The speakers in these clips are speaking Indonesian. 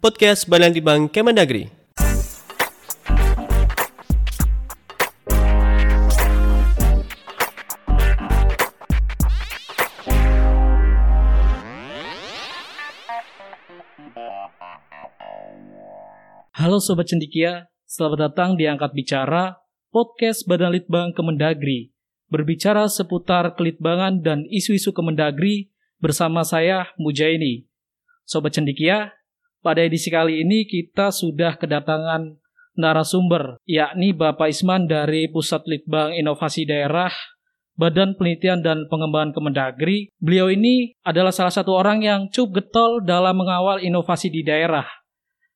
Podcast Badan Litbang Kemendagri. Halo Sobat Cendikia, selamat datang di Angkat Bicara, podcast Badan Litbang Kemendagri. Berbicara seputar kelitbangan dan isu-isu Kemendagri bersama saya, Mujaini. Sobat Cendikia, pada edisi kali ini kita sudah kedatangan narasumber, yakni Bapak Isman dari Pusat Litbang Inovasi Daerah Badan Penelitian dan Pengembangan Kemendagri. Beliau ini adalah salah satu orang yang cukup getol dalam mengawal inovasi di daerah.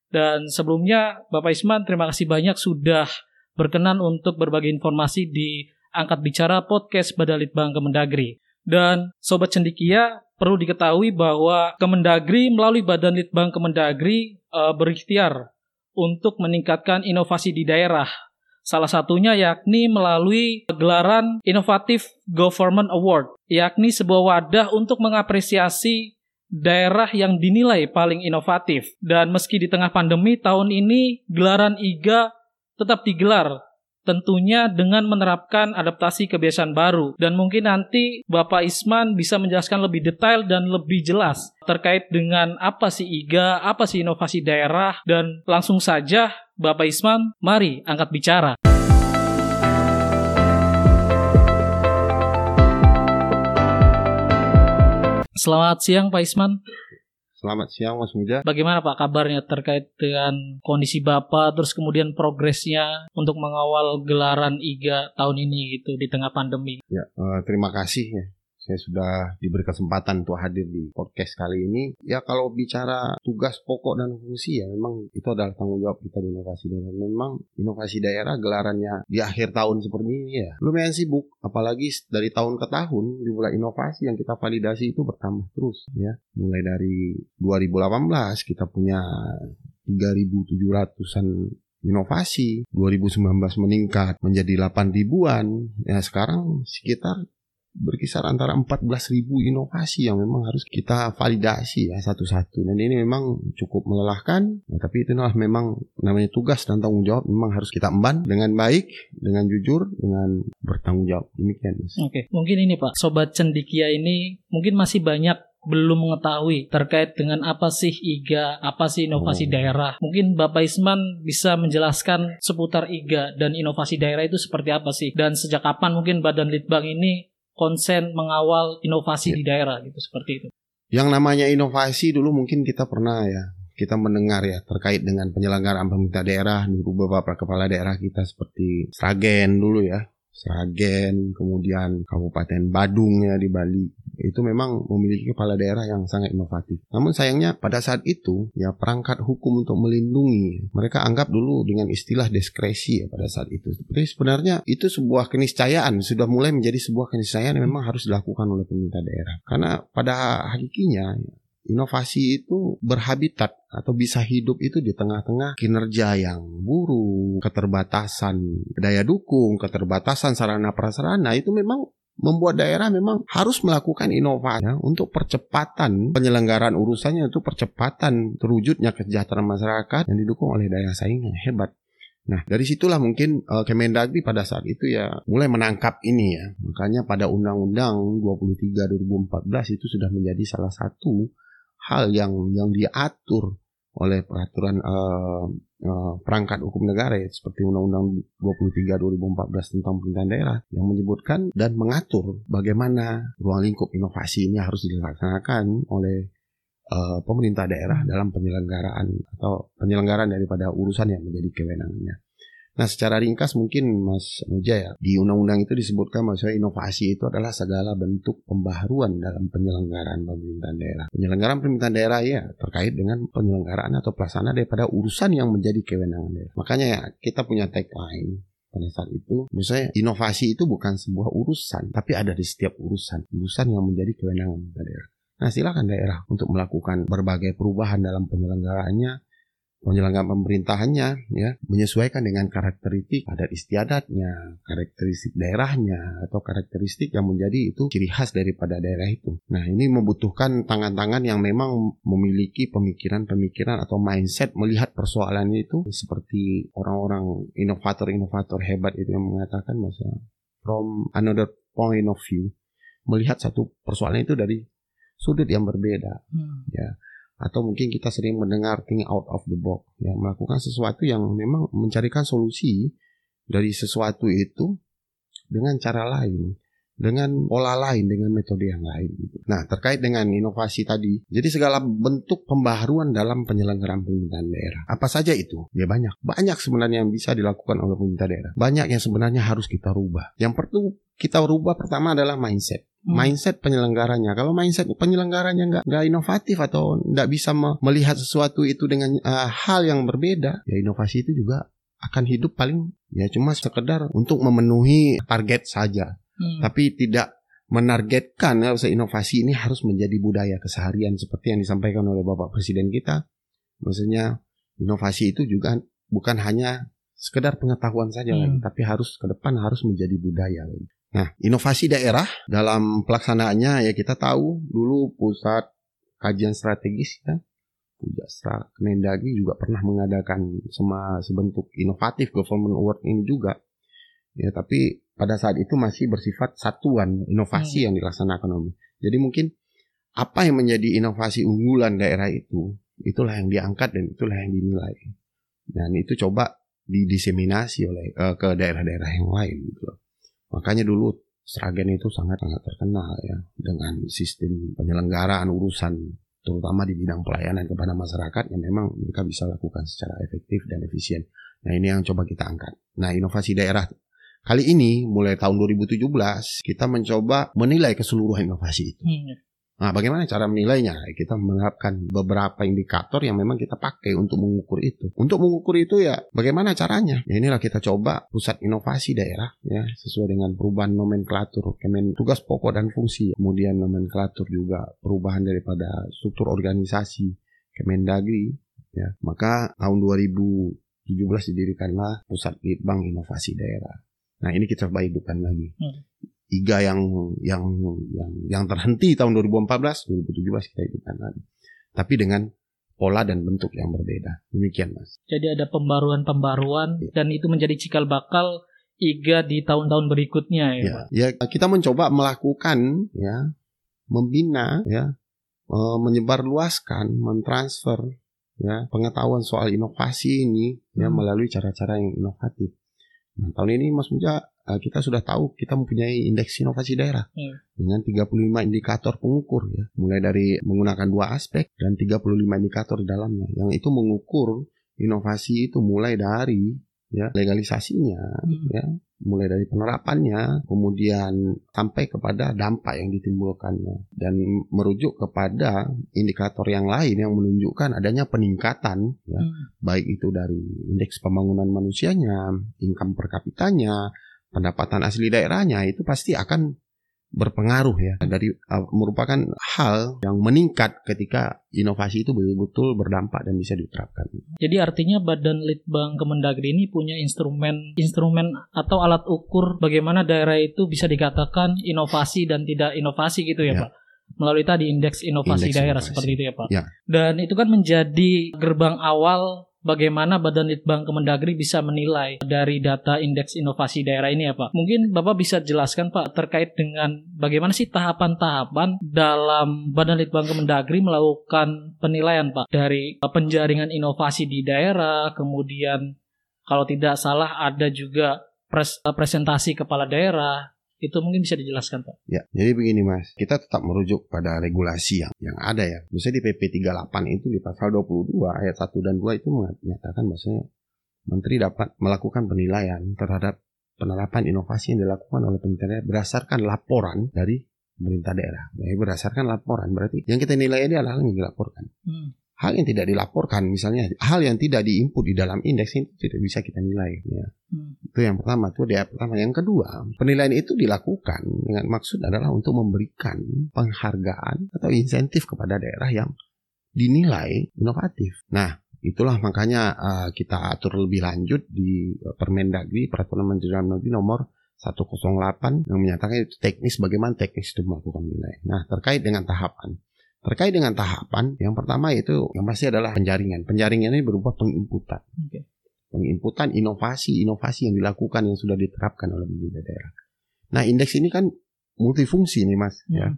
Dan sebelumnya, Bapak Isman, terima kasih banyak sudah berkenan untuk berbagi informasi di Angkat Bicara Podcast Badan Litbang Kemendagri. Dan Sobat Cendikia, perlu diketahui bahwa Kemendagri melalui Badan Litbang Kemendagri e, berikhtiar untuk meningkatkan inovasi di daerah. Salah satunya yakni melalui gelaran Inovatif Government Award, yakni sebuah wadah untuk mengapresiasi daerah yang dinilai paling inovatif. Dan meski di tengah pandemi tahun ini gelaran IGA tetap digelar tentunya dengan menerapkan adaptasi kebiasaan baru. Dan mungkin nanti Bapak Isman bisa menjelaskan lebih detail dan lebih jelas terkait dengan apa sih IGA, apa sih inovasi daerah, dan langsung saja Bapak Isman, mari angkat bicara. Selamat siang Pak Isman. Selamat siang Mas Muja. Bagaimana Pak kabarnya terkait dengan kondisi Bapak terus kemudian progresnya untuk mengawal gelaran IGA tahun ini gitu di tengah pandemi? Ya, uh, terima kasih ya saya sudah diberi kesempatan untuk hadir di podcast kali ini. Ya kalau bicara tugas pokok dan fungsi ya memang itu adalah tanggung jawab kita di inovasi daerah. Memang inovasi daerah gelarannya di akhir tahun seperti ini ya lumayan sibuk. Apalagi dari tahun ke tahun jumlah inovasi yang kita validasi itu bertambah terus ya. Mulai dari 2018 kita punya 3.700an inovasi 2019 meningkat menjadi 8 ribuan ya sekarang sekitar berkisar antara 14.000 inovasi yang memang harus kita validasi ya satu-satu. Dan ini memang cukup melelahkan, ya, tapi itu adalah memang namanya tugas dan tanggung jawab memang harus kita emban dengan baik, dengan jujur, dengan bertanggung jawab. Demikian. Mas. Oke, mungkin ini Pak, sobat cendikia ini mungkin masih banyak belum mengetahui terkait dengan apa sih IGA, apa sih inovasi oh. daerah. Mungkin Bapak Isman bisa menjelaskan seputar IGA dan inovasi daerah itu seperti apa sih? Dan sejak kapan mungkin Badan Litbang ini konsen mengawal inovasi ya. di daerah gitu seperti itu. Yang namanya inovasi dulu mungkin kita pernah ya kita mendengar ya terkait dengan penyelenggaraan pemerintah daerah dulu beberapa kepala daerah kita seperti Sragen dulu ya Sragen, kemudian Kabupaten Badung ya di Bali. Itu memang memiliki kepala daerah yang sangat inovatif. Namun sayangnya pada saat itu ya perangkat hukum untuk melindungi mereka anggap dulu dengan istilah diskresi ya pada saat itu. Tapi sebenarnya itu sebuah keniscayaan sudah mulai menjadi sebuah keniscayaan yang memang harus dilakukan oleh pemerintah daerah. Karena pada hakikinya Inovasi itu berhabitat atau bisa hidup itu di tengah-tengah kinerja yang buruk, keterbatasan daya dukung, keterbatasan sarana prasarana itu memang membuat daerah memang harus melakukan inovasi ya, untuk percepatan penyelenggaraan urusannya untuk percepatan terwujudnya kesejahteraan masyarakat yang didukung oleh daya saing yang hebat. Nah, dari situlah mungkin uh, Kemendagri pada saat itu ya mulai menangkap ini ya. Makanya pada Undang-Undang 23 2014 itu sudah menjadi salah satu hal yang yang diatur oleh peraturan uh, uh, perangkat hukum negara ya, seperti Undang-Undang 23 2014 tentang pemerintahan daerah yang menyebutkan dan mengatur bagaimana ruang lingkup inovasi ini harus dilaksanakan oleh uh, pemerintah daerah dalam penyelenggaraan atau penyelenggaraan daripada urusan yang menjadi kewenangannya. Nah secara ringkas mungkin Mas Muja ya. Di undang-undang itu disebutkan maksudnya inovasi itu adalah segala bentuk pembaharuan dalam penyelenggaraan pemerintahan daerah. Penyelenggaraan pemerintahan daerah ya terkait dengan penyelenggaraan atau pelaksanaan daripada urusan yang menjadi kewenangan daerah. Makanya ya kita punya tagline pada saat itu misalnya inovasi itu bukan sebuah urusan tapi ada di setiap urusan urusan yang menjadi kewenangan daerah. Nah silakan daerah untuk melakukan berbagai perubahan dalam penyelenggaraannya penyelenggaraan pemerintahannya ya menyesuaikan dengan karakteristik adat istiadatnya, karakteristik daerahnya atau karakteristik yang menjadi itu ciri khas daripada daerah itu. Nah, ini membutuhkan tangan-tangan yang memang memiliki pemikiran-pemikiran atau mindset melihat persoalan itu seperti orang-orang inovator-inovator hebat itu yang mengatakan masa from another point of view melihat satu persoalan itu dari sudut yang berbeda Hmm. ya atau mungkin kita sering mendengar think out of the box ya melakukan sesuatu yang memang mencarikan solusi dari sesuatu itu dengan cara lain dengan pola lain dengan metode yang lain gitu. Nah terkait dengan inovasi tadi jadi segala bentuk pembaharuan dalam penyelenggaraan pemerintahan daerah apa saja itu ya banyak banyak sebenarnya yang bisa dilakukan oleh pemerintah daerah banyak yang sebenarnya harus kita rubah yang perlu kita rubah pertama adalah mindset. Mindset penyelenggaranya. Kalau mindset penyelenggaranya nggak nggak inovatif atau nggak bisa me- melihat sesuatu itu dengan uh, hal yang berbeda, ya inovasi itu juga akan hidup paling ya cuma sekedar untuk memenuhi target saja, Hmm. tapi tidak menargetkan ya usaha inovasi ini harus menjadi budaya keseharian seperti yang disampaikan oleh Bapak Presiden kita. Maksudnya inovasi itu juga bukan hanya sekedar pengetahuan saja Hmm. lagi, tapi harus ke depan harus menjadi budaya lagi. Nah, inovasi daerah dalam pelaksanaannya ya kita tahu dulu pusat kajian strategis ya, pusat Stra- Kemendagri juga pernah mengadakan sama sebentuk inovatif government award ini juga. Ya, tapi pada saat itu masih bersifat satuan inovasi yang dilaksanakan oleh. Jadi mungkin apa yang menjadi inovasi unggulan daerah itu, itulah yang diangkat dan itulah yang dinilai. Dan itu coba didiseminasi oleh eh, ke daerah-daerah yang lain gitu loh. Makanya dulu Sragen itu sangat sangat terkenal ya dengan sistem penyelenggaraan urusan terutama di bidang pelayanan kepada masyarakat yang memang mereka bisa lakukan secara efektif dan efisien. Nah ini yang coba kita angkat. Nah inovasi daerah kali ini mulai tahun 2017 kita mencoba menilai keseluruhan inovasi itu. Hmm. Nah, bagaimana cara menilainya? Kita menerapkan beberapa indikator yang memang kita pakai untuk mengukur itu. Untuk mengukur itu ya, bagaimana caranya? Ya inilah kita coba pusat inovasi daerah, ya sesuai dengan perubahan nomenklatur, kemen tugas pokok dan fungsi, kemudian nomenklatur juga perubahan daripada struktur organisasi Kemendagri. Ya, maka tahun 2017 didirikanlah pusat litbang inovasi daerah. Nah, ini kita hidupkan lagi. Hmm. IGA yang yang yang yang terhenti tahun 2014 2017 kita hidupkan lagi tapi dengan pola dan bentuk yang berbeda demikian mas Jadi ada pembaruan-pembaruan Iya. dan itu menjadi cikal bakal IGA di tahun-tahun berikutnya ya, Pak. ya ya kita mencoba melakukan ya membina ya eh, menyebarluaskan mentransfer ya pengetahuan soal inovasi ini ya Hmm. melalui cara-cara yang inovatif nah, tahun ini mas Muja eh, kita sudah tahu kita mempunyai indeks inovasi daerah Hmm. dengan 35 indikator pengukur ya mulai dari menggunakan dua aspek dan 35 indikator di dalamnya yang itu mengukur inovasi itu mulai dari ya legalisasinya Hmm. ya mulai dari penerapannya kemudian sampai kepada dampak yang ditimbulkannya dan merujuk kepada indikator yang lain yang menunjukkan adanya peningkatan ya Hmm. baik itu dari indeks pembangunan manusianya, income per kapitanya, pendapatan asli daerahnya itu pasti akan berpengaruh ya dari uh, merupakan hal yang meningkat ketika inovasi itu betul-betul berdampak dan bisa diterapkan. Jadi artinya Badan Litbang Kemendagri ini punya instrumen instrumen atau alat ukur bagaimana daerah itu bisa dikatakan inovasi dan tidak inovasi gitu ya, Ya. Pak. Melalui tadi indeks inovasi Indeks daerah inovasi. seperti itu ya, Pak. Ya. Dan itu kan menjadi gerbang awal bagaimana Badan Litbang Kemendagri bisa menilai dari data indeks inovasi daerah ini ya Pak. Mungkin Bapak bisa jelaskan Pak terkait dengan bagaimana sih tahapan-tahapan dalam Badan Litbang Kemendagri melakukan penilaian Pak dari uh, penjaringan inovasi di daerah, kemudian kalau tidak salah ada juga pres- uh, presentasi kepala daerah. Itu mungkin bisa dijelaskan Pak. Ya, jadi begini Mas, kita tetap merujuk pada regulasi yang yang ada ya. Misalnya di PP 38 itu di pasal 22 ayat 1 dan 2 itu menyatakan bahwasanya menteri dapat melakukan penilaian terhadap penerapan inovasi yang dilakukan oleh pemerintah berdasarkan laporan dari pemerintah daerah. Ya, berdasarkan laporan berarti yang kita nilai ini adalah yang dilaporkan. Hal yang tidak dilaporkan misalnya hal yang tidak diinput di dalam indeks itu tidak bisa kita nilai ya. Hmm. Itu yang pertama, itu dia pertama. Yang kedua, penilaian itu dilakukan dengan maksud adalah untuk memberikan penghargaan atau insentif kepada daerah yang dinilai inovatif. Nah, itulah makanya uh, kita atur lebih lanjut di Permendagri Peraturan Menteri Dalam Negeri nomor 108 yang menyatakan itu teknis bagaimana teknis itu melakukan nilai. Nah terkait dengan tahapan. Terkait dengan tahapan, yang pertama itu yang pasti adalah penjaringan. Penjaringan ini berupa penginputan. Okay. Penginputan inovasi-inovasi yang dilakukan yang sudah diterapkan oleh pemerintah daerah. Nah, indeks ini kan multifungsi nih, Mas, hmm. ya.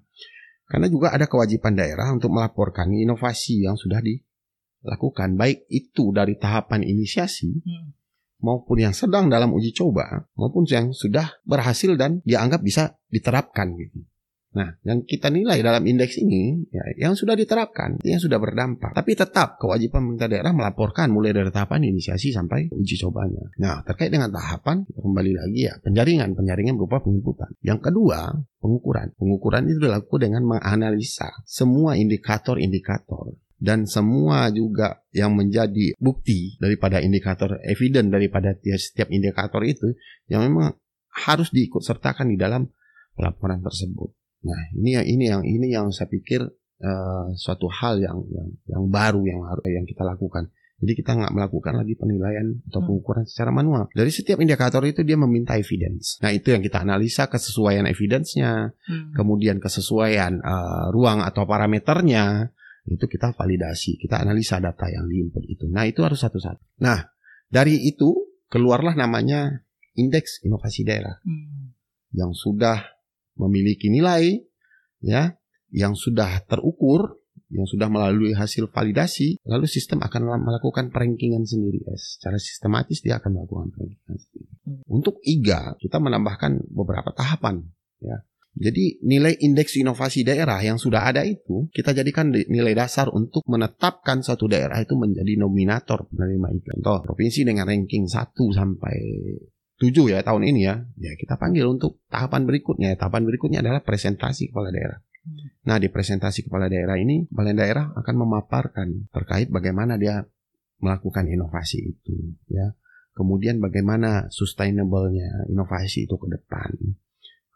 Karena juga ada kewajiban daerah untuk melaporkan inovasi yang sudah dilakukan, baik itu dari tahapan inisiasi hmm. maupun yang sedang dalam uji coba maupun yang sudah berhasil dan dianggap bisa diterapkan gitu. Nah, yang kita nilai dalam indeks ini, ya, yang sudah diterapkan, yang sudah berdampak. Tapi tetap kewajiban pemerintah daerah melaporkan mulai dari tahapan inisiasi sampai uji cobanya. Nah, terkait dengan tahapan, kembali lagi ya, penjaringan. Penjaringan berupa penginputan. Yang kedua, pengukuran. Pengukuran itu dilakukan dengan menganalisa semua indikator-indikator dan semua juga yang menjadi bukti daripada indikator evident daripada setiap indikator itu yang memang harus diikut sertakan di dalam pelaporan tersebut. Nah, ini yang ini yang ini yang saya pikir uh, suatu hal yang yang yang baru yang harus yang kita lakukan. Jadi kita nggak melakukan lagi penilaian atau hmm. pengukuran secara manual. Dari setiap indikator itu dia meminta evidence. Nah itu yang kita analisa kesesuaian evidence-nya, hmm. kemudian kesesuaian uh, ruang atau parameternya itu kita validasi, kita analisa data yang diinput itu. Nah itu harus satu-satu. Nah dari itu keluarlah namanya indeks inovasi daerah hmm. yang sudah memiliki nilai ya yang sudah terukur yang sudah melalui hasil validasi, lalu sistem akan melakukan perankingan sendiri. Ya. Secara sistematis dia akan melakukan perankingan sendiri. Hmm. Untuk IGA kita menambahkan beberapa tahapan. Ya. Jadi nilai indeks inovasi daerah yang sudah ada itu kita jadikan nilai dasar untuk menetapkan satu daerah itu menjadi nominator penerima IGA. Contoh provinsi dengan ranking 1 sampai tujuh ya tahun ini ya, ya kita panggil untuk tahapan berikutnya. Tahapan berikutnya adalah presentasi kepala daerah. Hmm. Nah di presentasi kepala daerah ini, kepala daerah akan memaparkan terkait bagaimana dia melakukan inovasi itu, ya. Kemudian bagaimana sustainable-nya inovasi itu ke depan.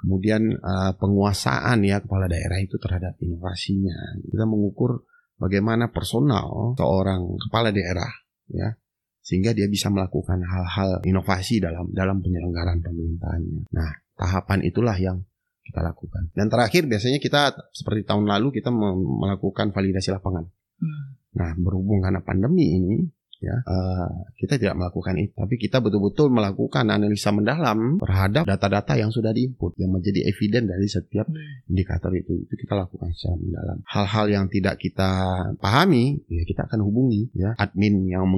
Kemudian uh, penguasaan ya kepala daerah itu terhadap inovasinya. Kita mengukur bagaimana personal seorang kepala daerah ya sehingga dia bisa melakukan hal-hal inovasi dalam dalam penyelenggaraan pemerintahannya. Nah, tahapan itulah yang kita lakukan. Dan terakhir biasanya kita seperti tahun lalu kita melakukan validasi lapangan. Hmm. Nah, berhubung karena pandemi ini, ya uh, kita tidak melakukan itu tapi kita betul-betul melakukan analisa mendalam terhadap data-data yang sudah diinput yang menjadi eviden dari setiap hmm. indikator itu itu kita lakukan secara mendalam hal-hal yang tidak kita pahami ya kita akan hubungi ya admin yang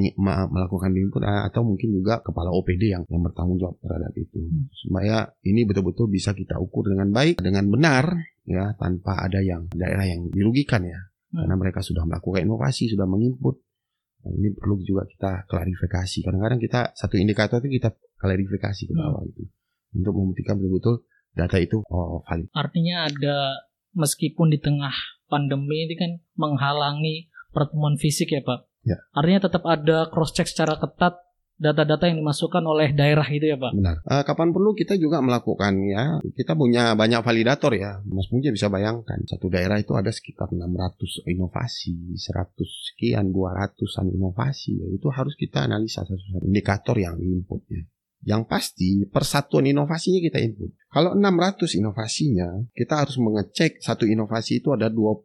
melakukan input eh, atau mungkin juga kepala OPD yang yang bertanggung jawab terhadap itu hmm. supaya ini betul-betul bisa kita ukur dengan baik dengan benar ya tanpa ada yang daerah yang dirugikan ya hmm. karena mereka sudah melakukan inovasi sudah menginput Nah, ini perlu juga kita klarifikasi. Kadang-kadang kita satu indikator itu kita klarifikasi ke bawah hmm. itu untuk membuktikan betul-betul data itu oh, valid. Artinya ada meskipun di tengah pandemi ini kan menghalangi pertemuan fisik ya Pak. Ya. Artinya tetap ada cross check secara ketat data-data yang dimasukkan oleh daerah itu ya Pak? Benar. Uh, kapan perlu kita juga melakukan ya. Kita punya banyak validator ya. Mas mungkin bisa bayangkan satu daerah itu ada sekitar 600 inovasi, 100 sekian, 200-an inovasi. Ya, itu harus kita analisa satu-satu indikator yang diinputnya. Yang pasti persatuan inovasinya kita input. Kalau 600 inovasinya, kita harus mengecek satu inovasi itu ada 20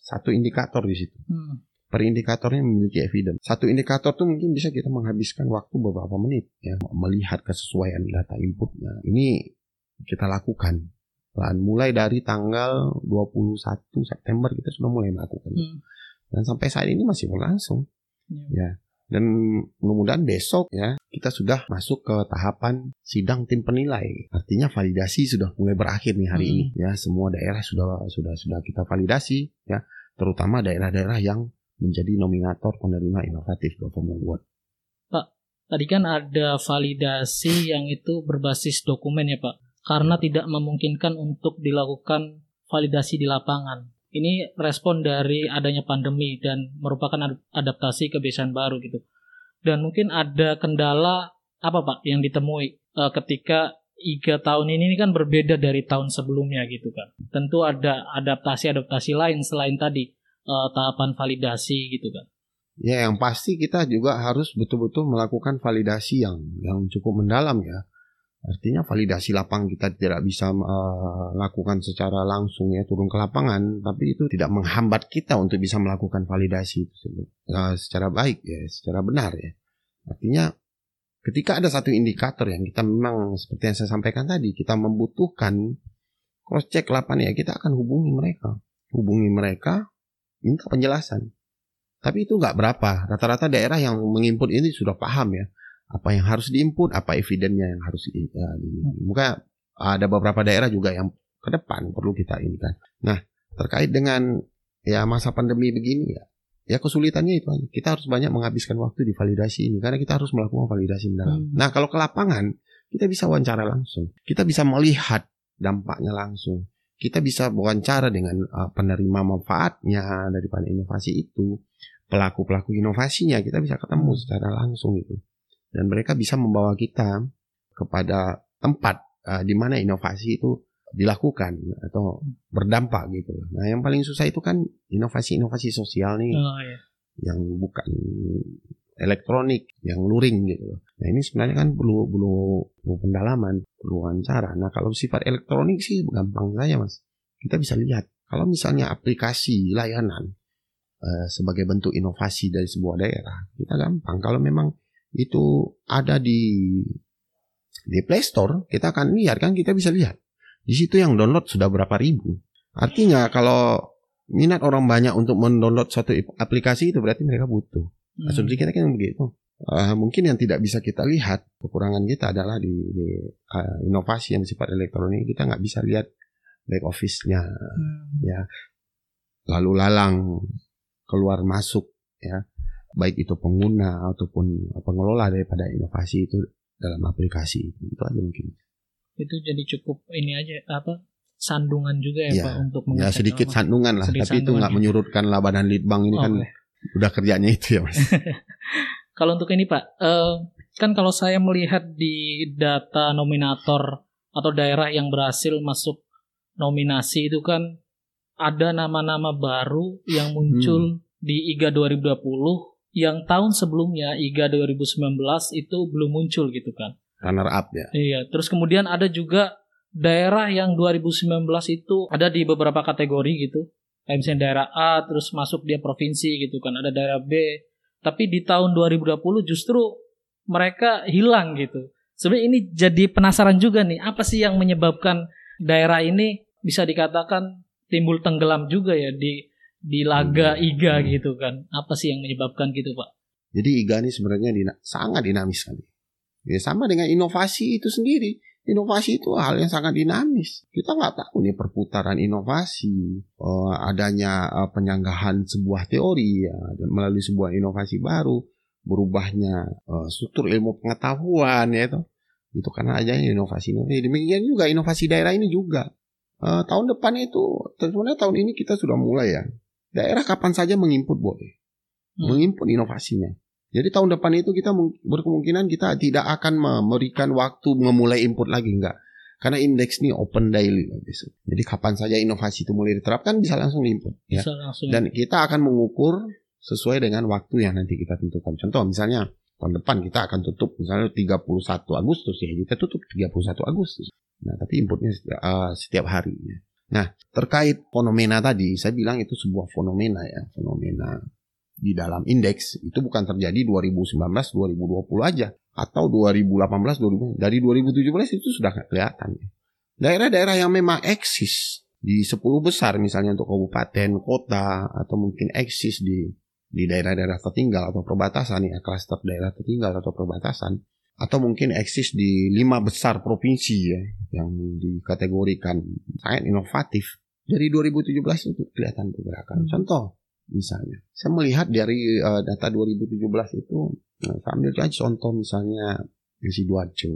satu indikator di situ. Hmm per indikatornya memiliki evidence. Satu indikator tuh mungkin bisa kita menghabiskan waktu beberapa menit ya melihat kesesuaian data inputnya. Ini kita lakukan. Dan mulai dari tanggal 21 September kita sudah mulai melakukan. Hmm. Dan sampai saat ini masih berlangsung. Ya. ya. Dan mudah-mudahan besok ya kita sudah masuk ke tahapan sidang tim penilai. Artinya validasi sudah mulai berakhir nih hari hmm. ini ya. Semua daerah sudah sudah sudah kita validasi ya, terutama daerah-daerah yang menjadi nominator penerima inovatif Government Award. Pak, tadi kan ada validasi yang itu berbasis dokumen ya Pak, karena tidak memungkinkan untuk dilakukan validasi di lapangan. Ini respon dari adanya pandemi dan merupakan adaptasi kebiasaan baru gitu. Dan mungkin ada kendala apa Pak yang ditemui uh, ketika tiga tahun ini kan berbeda dari tahun sebelumnya gitu kan. Tentu ada adaptasi-adaptasi lain selain tadi uh, tahapan validasi gitu kan. Ya yang pasti kita juga harus betul-betul melakukan validasi yang yang cukup mendalam ya. Artinya validasi lapang kita tidak bisa uh, lakukan secara langsung ya turun ke lapangan, tapi itu tidak menghambat kita untuk bisa melakukan validasi itu uh, secara baik ya, secara benar ya. Artinya ketika ada satu indikator yang kita memang seperti yang saya sampaikan tadi, kita membutuhkan cross check lapangan ya, kita akan hubungi mereka, hubungi mereka, minta penjelasan tapi itu nggak berapa. Rata-rata daerah yang menginput ini sudah paham ya apa yang harus diinput, apa evidennya yang harus di, ya, di Maka ada beberapa daerah juga yang ke depan perlu kita ini kan. Nah terkait dengan ya masa pandemi begini ya, ya kesulitannya itu kita harus banyak menghabiskan waktu di validasi ini karena kita harus melakukan validasi mendalam. Hmm. Nah kalau ke lapangan kita bisa wawancara langsung, kita bisa melihat dampaknya langsung, kita bisa wawancara dengan uh, penerima manfaatnya daripada inovasi itu pelaku-pelaku inovasinya kita bisa ketemu hmm. secara langsung itu dan mereka bisa membawa kita kepada tempat uh, di mana inovasi itu dilakukan atau berdampak gitu. Nah yang paling susah itu kan inovasi-inovasi sosial nih oh, iya. yang bukan elektronik, yang luring gitu. Nah ini sebenarnya kan perlu perlu, perlu pendalaman, perlu wawancara. Nah kalau sifat elektronik sih gampang saja mas. Kita bisa lihat kalau misalnya aplikasi layanan Eh, sebagai bentuk inovasi dari sebuah daerah kita gampang kalau memang itu ada di di Play Store kita akan lihat kan kita bisa lihat di situ yang download sudah berapa ribu artinya kalau minat orang banyak untuk mendownload satu aplikasi itu berarti mereka butuh hmm. asumsi kita kan begitu uh, mungkin yang tidak bisa kita lihat kekurangan kita adalah di, di uh, inovasi yang sifat elektronik kita nggak bisa lihat back office-nya hmm. ya lalu lalang keluar masuk ya baik itu pengguna ataupun pengelola daripada inovasi itu dalam aplikasi itu aja mungkin itu jadi cukup ini aja apa sandungan juga ya, ya Pak untuk ya sedikit sandungan lah sedikit tapi itu nggak ya. menyurutkan lah badan litbang ini oh, kan okay. Udah kerjanya itu ya mas kalau untuk ini Pak uh, kan kalau saya melihat di data nominator atau daerah yang berhasil masuk nominasi itu kan ada nama-nama baru yang muncul hmm. di IGA 2020 yang tahun sebelumnya IGA 2019 itu belum muncul gitu kan. Runner up ya. Iya, terus kemudian ada juga daerah yang 2019 itu ada di beberapa kategori gitu. Kayak misalnya daerah A terus masuk dia provinsi gitu kan, ada daerah B. Tapi di tahun 2020 justru mereka hilang gitu. Sebenarnya ini jadi penasaran juga nih, apa sih yang menyebabkan daerah ini bisa dikatakan timbul tenggelam juga ya di di laga hmm. IGA gitu kan. Apa sih yang menyebabkan gitu Pak? Jadi IGA ini sebenarnya dina, sangat dinamis sekali. Ya sama dengan inovasi itu sendiri. Inovasi itu hal yang sangat dinamis. Kita nggak tahu nih perputaran inovasi, uh, adanya uh, penyanggahan sebuah teori ya, melalui sebuah inovasi baru, berubahnya uh, struktur ilmu pengetahuan ya itu. Itu karena adanya inovasi. Demikian juga inovasi daerah ini juga tahun depan itu sebenarnya tahun ini kita sudah mulai ya daerah kapan saja menginput boleh hmm. menginput inovasinya jadi tahun depan itu kita berkemungkinan kita tidak akan memberikan waktu memulai input lagi enggak karena indeks ini open daily besok. Jadi kapan saja inovasi itu mulai diterapkan bisa langsung diinput ya. langsung. Dan kita akan mengukur sesuai dengan waktu yang nanti kita tentukan. Contoh misalnya tahun depan kita akan tutup misalnya 31 Agustus ya kita tutup 31 Agustus. Nah, tapi inputnya setiap, uh, setiap hari. Ya. Nah, terkait fenomena tadi, saya bilang itu sebuah fenomena ya, fenomena di dalam indeks itu bukan terjadi 2019 2020 aja atau 2018 2000 dari 2017 itu sudah kelihatan ya. Daerah-daerah yang memang eksis di 10 besar misalnya untuk kabupaten, kota atau mungkin eksis di di daerah-daerah tertinggal atau perbatasan ya, klaster daerah tertinggal atau perbatasan atau mungkin eksis di lima besar provinsi ya yang dikategorikan sangat inovatif dari 2017 itu kelihatan pergerakan. Hmm. Contoh misalnya, saya melihat dari uh, data 2017 itu, nah, saya ambil aja contoh misalnya di Sidoarjo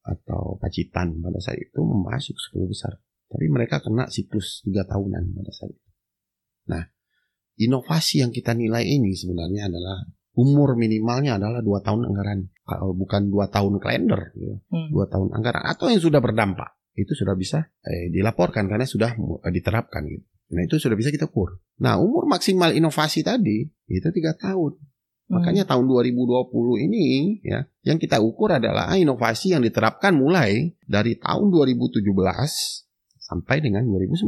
atau Pacitan pada saat itu masuk 10 besar, tapi mereka kena siklus tiga tahunan pada saat itu. Nah, inovasi yang kita nilai ini sebenarnya adalah umur minimalnya adalah dua tahun anggaran bukan dua tahun kalender gitu. hmm. tahun anggaran atau yang sudah berdampak itu sudah bisa eh, dilaporkan karena sudah eh, diterapkan gitu. Nah itu sudah bisa kita ukur. Nah umur maksimal inovasi tadi itu tiga tahun. Makanya tahun 2020 ini ya yang kita ukur adalah inovasi yang diterapkan mulai dari tahun 2017 sampai dengan 2019.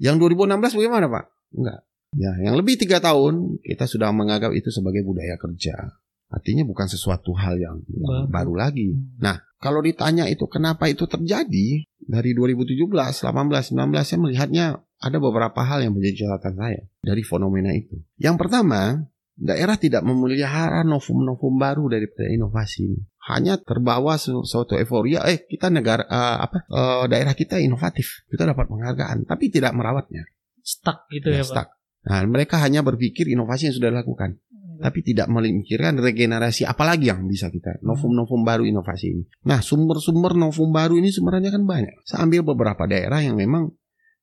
Yang 2016 bagaimana Pak? Enggak. Ya, yang lebih tiga tahun kita sudah menganggap itu sebagai budaya kerja. Artinya bukan sesuatu hal yang, yang baru. lagi. Nah, kalau ditanya itu kenapa itu terjadi dari 2017, 18, 19 saya melihatnya ada beberapa hal yang menjadi catatan saya dari fenomena itu. Yang pertama, daerah tidak memelihara novum-novum baru daripada inovasi Hanya terbawa suatu euforia, eh kita negara uh, apa uh, daerah kita inovatif, kita dapat penghargaan, tapi tidak merawatnya. Stuck gitu ya, ya stuck. Pak. Nah, mereka hanya berpikir inovasi yang sudah dilakukan, hmm. Tapi tidak memikirkan regenerasi apalagi yang bisa kita novum-novum baru inovasi ini. Nah, sumber-sumber novum baru ini sebenarnya kan banyak. Saya ambil beberapa daerah yang memang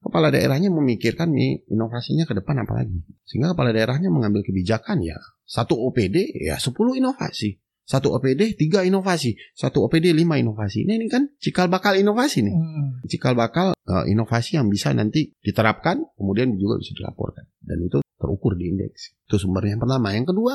kepala daerahnya memikirkan nih inovasinya ke depan apa lagi. Sehingga kepala daerahnya mengambil kebijakan ya satu OPD ya 10 inovasi. Satu OPD tiga inovasi, satu OPD lima inovasi. Ini, ini kan cikal bakal inovasi nih. Hmm. Cikal bakal uh, inovasi yang bisa nanti diterapkan, kemudian juga bisa dilaporkan. Dan itu terukur di indeks. Itu sumbernya yang pertama. Yang kedua,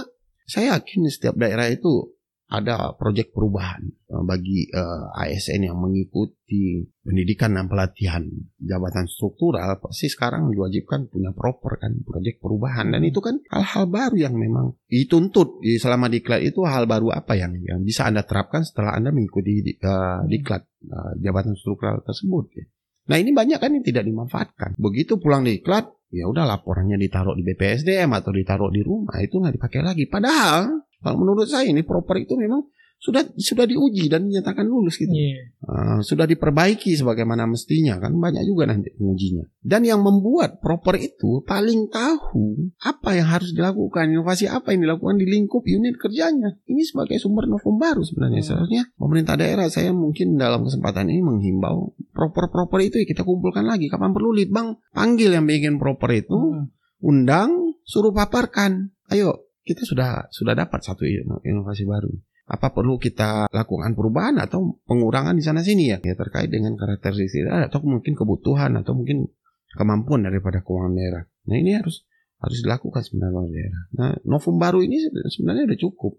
saya yakin setiap daerah itu ada proyek perubahan eh, bagi uh, eh, ASN yang mengikuti pendidikan dan pelatihan jabatan struktural pasti sekarang diwajibkan punya proper kan proyek perubahan dan itu kan hal-hal baru yang memang dituntut di selama diklat itu hal baru apa yang yang bisa anda terapkan setelah anda mengikuti uh, diklat uh, jabatan struktural tersebut ya. Nah ini banyak kan yang tidak dimanfaatkan. Begitu pulang diklat, ya udah laporannya ditaruh di BPSDM atau ditaruh di rumah itu nggak dipakai lagi. Padahal kalau menurut saya ini proper itu memang sudah sudah diuji dan dinyatakan lulus gitu. Yeah. Uh, sudah diperbaiki sebagaimana mestinya kan banyak juga nanti pengujinya. Dan yang membuat proper itu paling tahu apa yang harus dilakukan, inovasi apa yang dilakukan di lingkup unit kerjanya. Ini sebagai sumber novum baru sebenarnya. Hmm. Seharusnya pemerintah daerah saya mungkin dalam kesempatan ini menghimbau proper-proper itu kita kumpulkan lagi. Kapan perlu litbang panggil yang bikin proper itu, hmm. undang, suruh paparkan. Ayo kita sudah sudah dapat satu inovasi baru. Apa perlu kita lakukan perubahan atau pengurangan di sana sini ya? Ya terkait dengan karakteristik atau mungkin kebutuhan atau mungkin kemampuan daripada keuangan daerah. Nah ini harus harus dilakukan sebenarnya oleh daerah. Nah novum baru ini sebenarnya sudah cukup.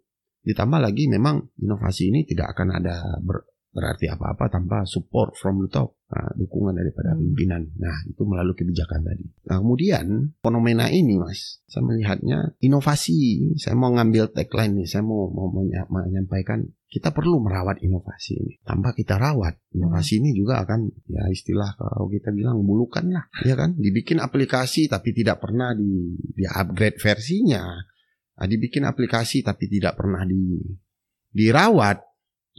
Ditambah lagi memang inovasi ini tidak akan ada ber, berarti apa-apa tanpa support from the top, nah, dukungan daripada hmm. pimpinan. Nah, itu melalui kebijakan tadi. Nah, kemudian fenomena ini, Mas, saya melihatnya inovasi. Saya mau ngambil tagline nih, saya mau, mau menyampaikan kita perlu merawat inovasi ini. Tanpa kita rawat, inovasi hmm. ini juga akan ya istilah kalau kita bilang bulukan lah, ya kan? Dibikin aplikasi tapi tidak pernah di, di upgrade versinya. Nah, dibikin aplikasi tapi tidak pernah di dirawat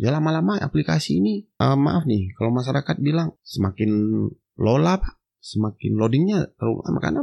ya lama-lama aplikasi ini uh, maaf nih kalau masyarakat bilang semakin lola pak semakin loadingnya terlalu lama karena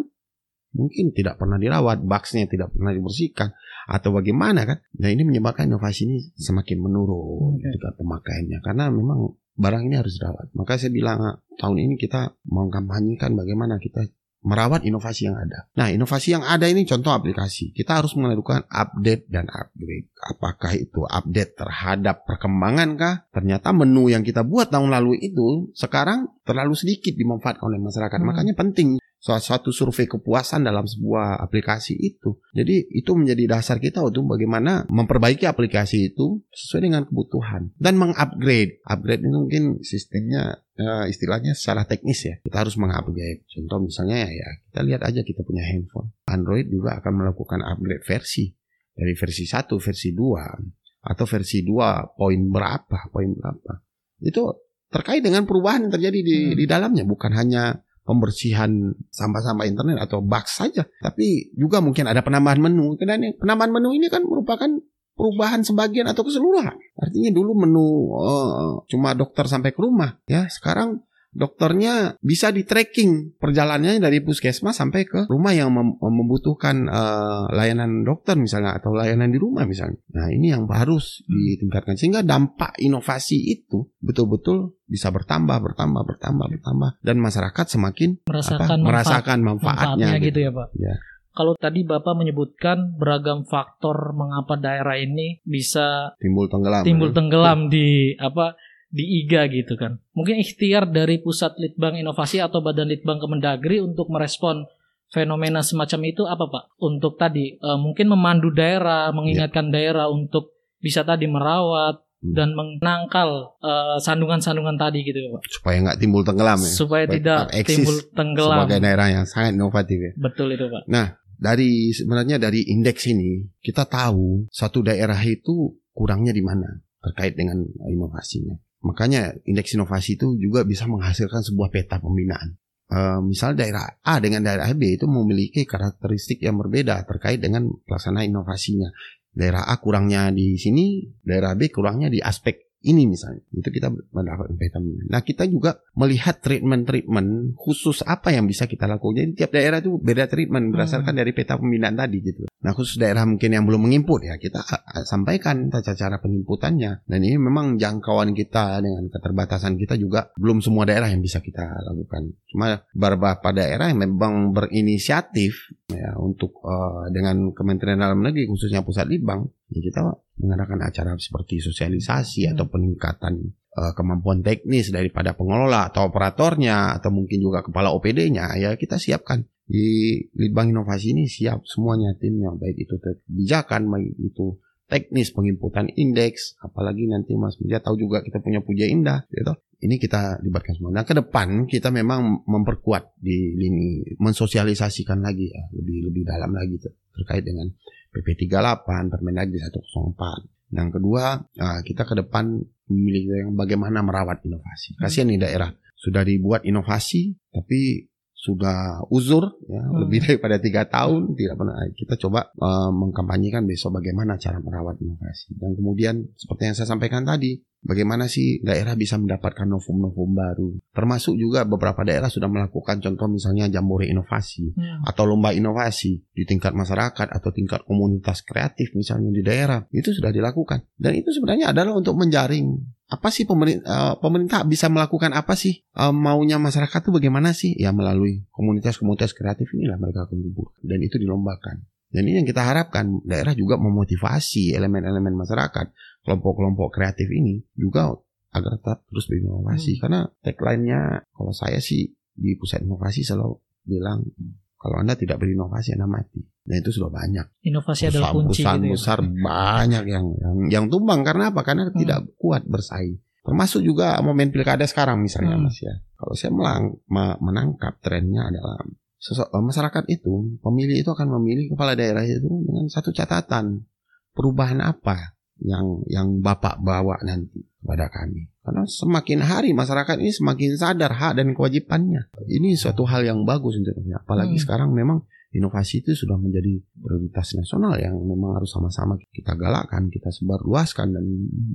mungkin tidak pernah dirawat bugsnya tidak pernah dibersihkan atau bagaimana kan nah ini menyebabkan inovasi ini semakin menurun okay. tingkat pemakaiannya karena memang barang ini harus dirawat maka saya bilang ah, tahun ini kita mengkampanyekan bagaimana kita merawat inovasi yang ada. Nah, inovasi yang ada ini contoh aplikasi. Kita harus melakukan update dan upgrade. Apakah itu update terhadap perkembangan kah? Ternyata menu yang kita buat tahun lalu itu sekarang terlalu sedikit dimanfaatkan oleh masyarakat. Hmm. Makanya penting suatu survei kepuasan dalam sebuah aplikasi itu. Jadi itu menjadi dasar kita untuk bagaimana memperbaiki aplikasi itu sesuai dengan kebutuhan dan mengupgrade. Upgrade itu mungkin sistemnya uh, istilahnya secara teknis ya. Kita harus mengupgrade. Contoh misalnya ya kita lihat aja kita punya handphone. Android juga akan melakukan upgrade versi dari versi 1, versi 2 atau versi 2 poin berapa, poin berapa. Itu terkait dengan perubahan yang terjadi di, hmm. di dalamnya bukan hanya pembersihan sampah-sampah internet atau box saja, tapi juga mungkin ada penambahan menu. Dan penambahan menu ini kan merupakan perubahan sebagian atau keseluruhan. Artinya dulu menu uh, cuma dokter sampai ke rumah, ya sekarang dokternya bisa di tracking perjalanannya dari puskesmas sampai ke rumah yang mem membutuhkan uh, layanan dokter misalnya atau layanan di rumah misalnya. Nah ini yang harus ditingkatkan sehingga dampak inovasi itu betul-betul bisa bertambah, bertambah, bertambah, bertambah dan masyarakat semakin merasakan, apa, manfaat, merasakan manfaatnya, manfaatnya gitu. gitu ya pak. Ya. Kalau tadi Bapak menyebutkan beragam faktor mengapa daerah ini bisa timbul tenggelam, timbul tenggelam di apa di IGA gitu kan. Mungkin ikhtiar dari Pusat Litbang Inovasi atau Badan Litbang Kemendagri untuk merespon fenomena semacam itu apa Pak? Untuk tadi uh, mungkin memandu daerah, mengingatkan ya. daerah untuk bisa tadi merawat hmm. dan menangkal uh, sandungan-sandungan tadi gitu Pak. Supaya nggak timbul tenggelam ya. Supaya, Supaya tidak timbul tenggelam. Sebagai daerah yang sangat inovatif ya. Betul itu Pak. Nah, dari sebenarnya dari indeks ini kita tahu satu daerah itu kurangnya di mana terkait dengan inovasinya. Makanya indeks inovasi itu juga bisa menghasilkan sebuah peta pembinaan. Uh, misal daerah A dengan daerah B itu memiliki karakteristik yang berbeda terkait dengan pelaksanaan inovasinya. Daerah A kurangnya di sini, daerah B kurangnya di aspek ini misalnya itu kita mendapat vitamin. Nah kita juga melihat treatment-treatment khusus apa yang bisa kita lakukan. Jadi tiap daerah itu beda treatment berdasarkan hmm. dari peta pembinaan tadi gitu. Nah khusus daerah mungkin yang belum menginput ya kita sampaikan tata cara penginputannya. Dan ini memang jangkauan kita dengan keterbatasan kita juga belum semua daerah yang bisa kita lakukan. Cuma beberapa daerah yang memang berinisiatif ya untuk uh, dengan Kementerian Dalam Negeri khususnya Pusat Libang ya kita mengadakan acara seperti sosialisasi hmm. atau peningkatan uh, kemampuan teknis daripada pengelola atau operatornya atau mungkin juga kepala OPD-nya ya kita siapkan di Litbang Inovasi ini siap semuanya timnya baik itu kebijakan baik itu teknis penginputan indeks apalagi nanti Mas Media tahu juga kita punya Puja Indah gitu ini kita libatkan semua. Nah, ke depan kita memang memperkuat di lini mensosialisasikan lagi ya, lebih lebih dalam lagi terkait dengan PP 38, Permendagri 104. Yang kedua, ah, kita ke depan memilih yang bagaimana merawat inovasi. Kasihan nih daerah sudah dibuat inovasi, tapi sudah uzur ya hmm. lebih daripada tiga tahun tidak pernah kita coba uh, mengkampanyekan besok bagaimana cara merawat inovasi dan kemudian seperti yang saya sampaikan tadi bagaimana sih daerah bisa mendapatkan novum-novum baru? Termasuk juga beberapa daerah sudah melakukan contoh misalnya jambore inovasi hmm. atau lomba inovasi di tingkat masyarakat atau tingkat komunitas kreatif misalnya di daerah. Itu sudah dilakukan. Dan itu sebenarnya adalah untuk menjaring apa sih pemerintah, uh, pemerintah bisa melakukan apa sih? Uh, maunya masyarakat itu bagaimana sih? Ya melalui komunitas-komunitas kreatif inilah mereka kumpul dan itu dilombakan. Dan ini yang kita harapkan daerah juga memotivasi elemen-elemen masyarakat kelompok-kelompok kreatif ini juga agar tetap terus berinovasi hmm. karena tagline-nya kalau saya sih di pusat inovasi selalu bilang kalau anda tidak berinovasi anda mati Nah itu sudah banyak. Inovasi adalah kunci. Perusahaan gitu ya. besar banyak yang yang yang tumbang karena apa? Karena hmm. tidak kuat bersaing. Termasuk juga momen pilkada sekarang misalnya hmm. mas ya. Kalau saya melang, menangkap trennya adalah eh, masyarakat itu pemilih itu akan memilih kepala daerah itu dengan satu catatan perubahan apa yang yang bapak bawa nanti kepada kami. Karena semakin hari masyarakat ini semakin sadar hak dan kewajibannya. Ini suatu hal yang bagus untuk apalagi hmm. sekarang memang inovasi itu sudah menjadi prioritas nasional yang memang harus sama-sama kita galakkan, kita sebarluaskan dan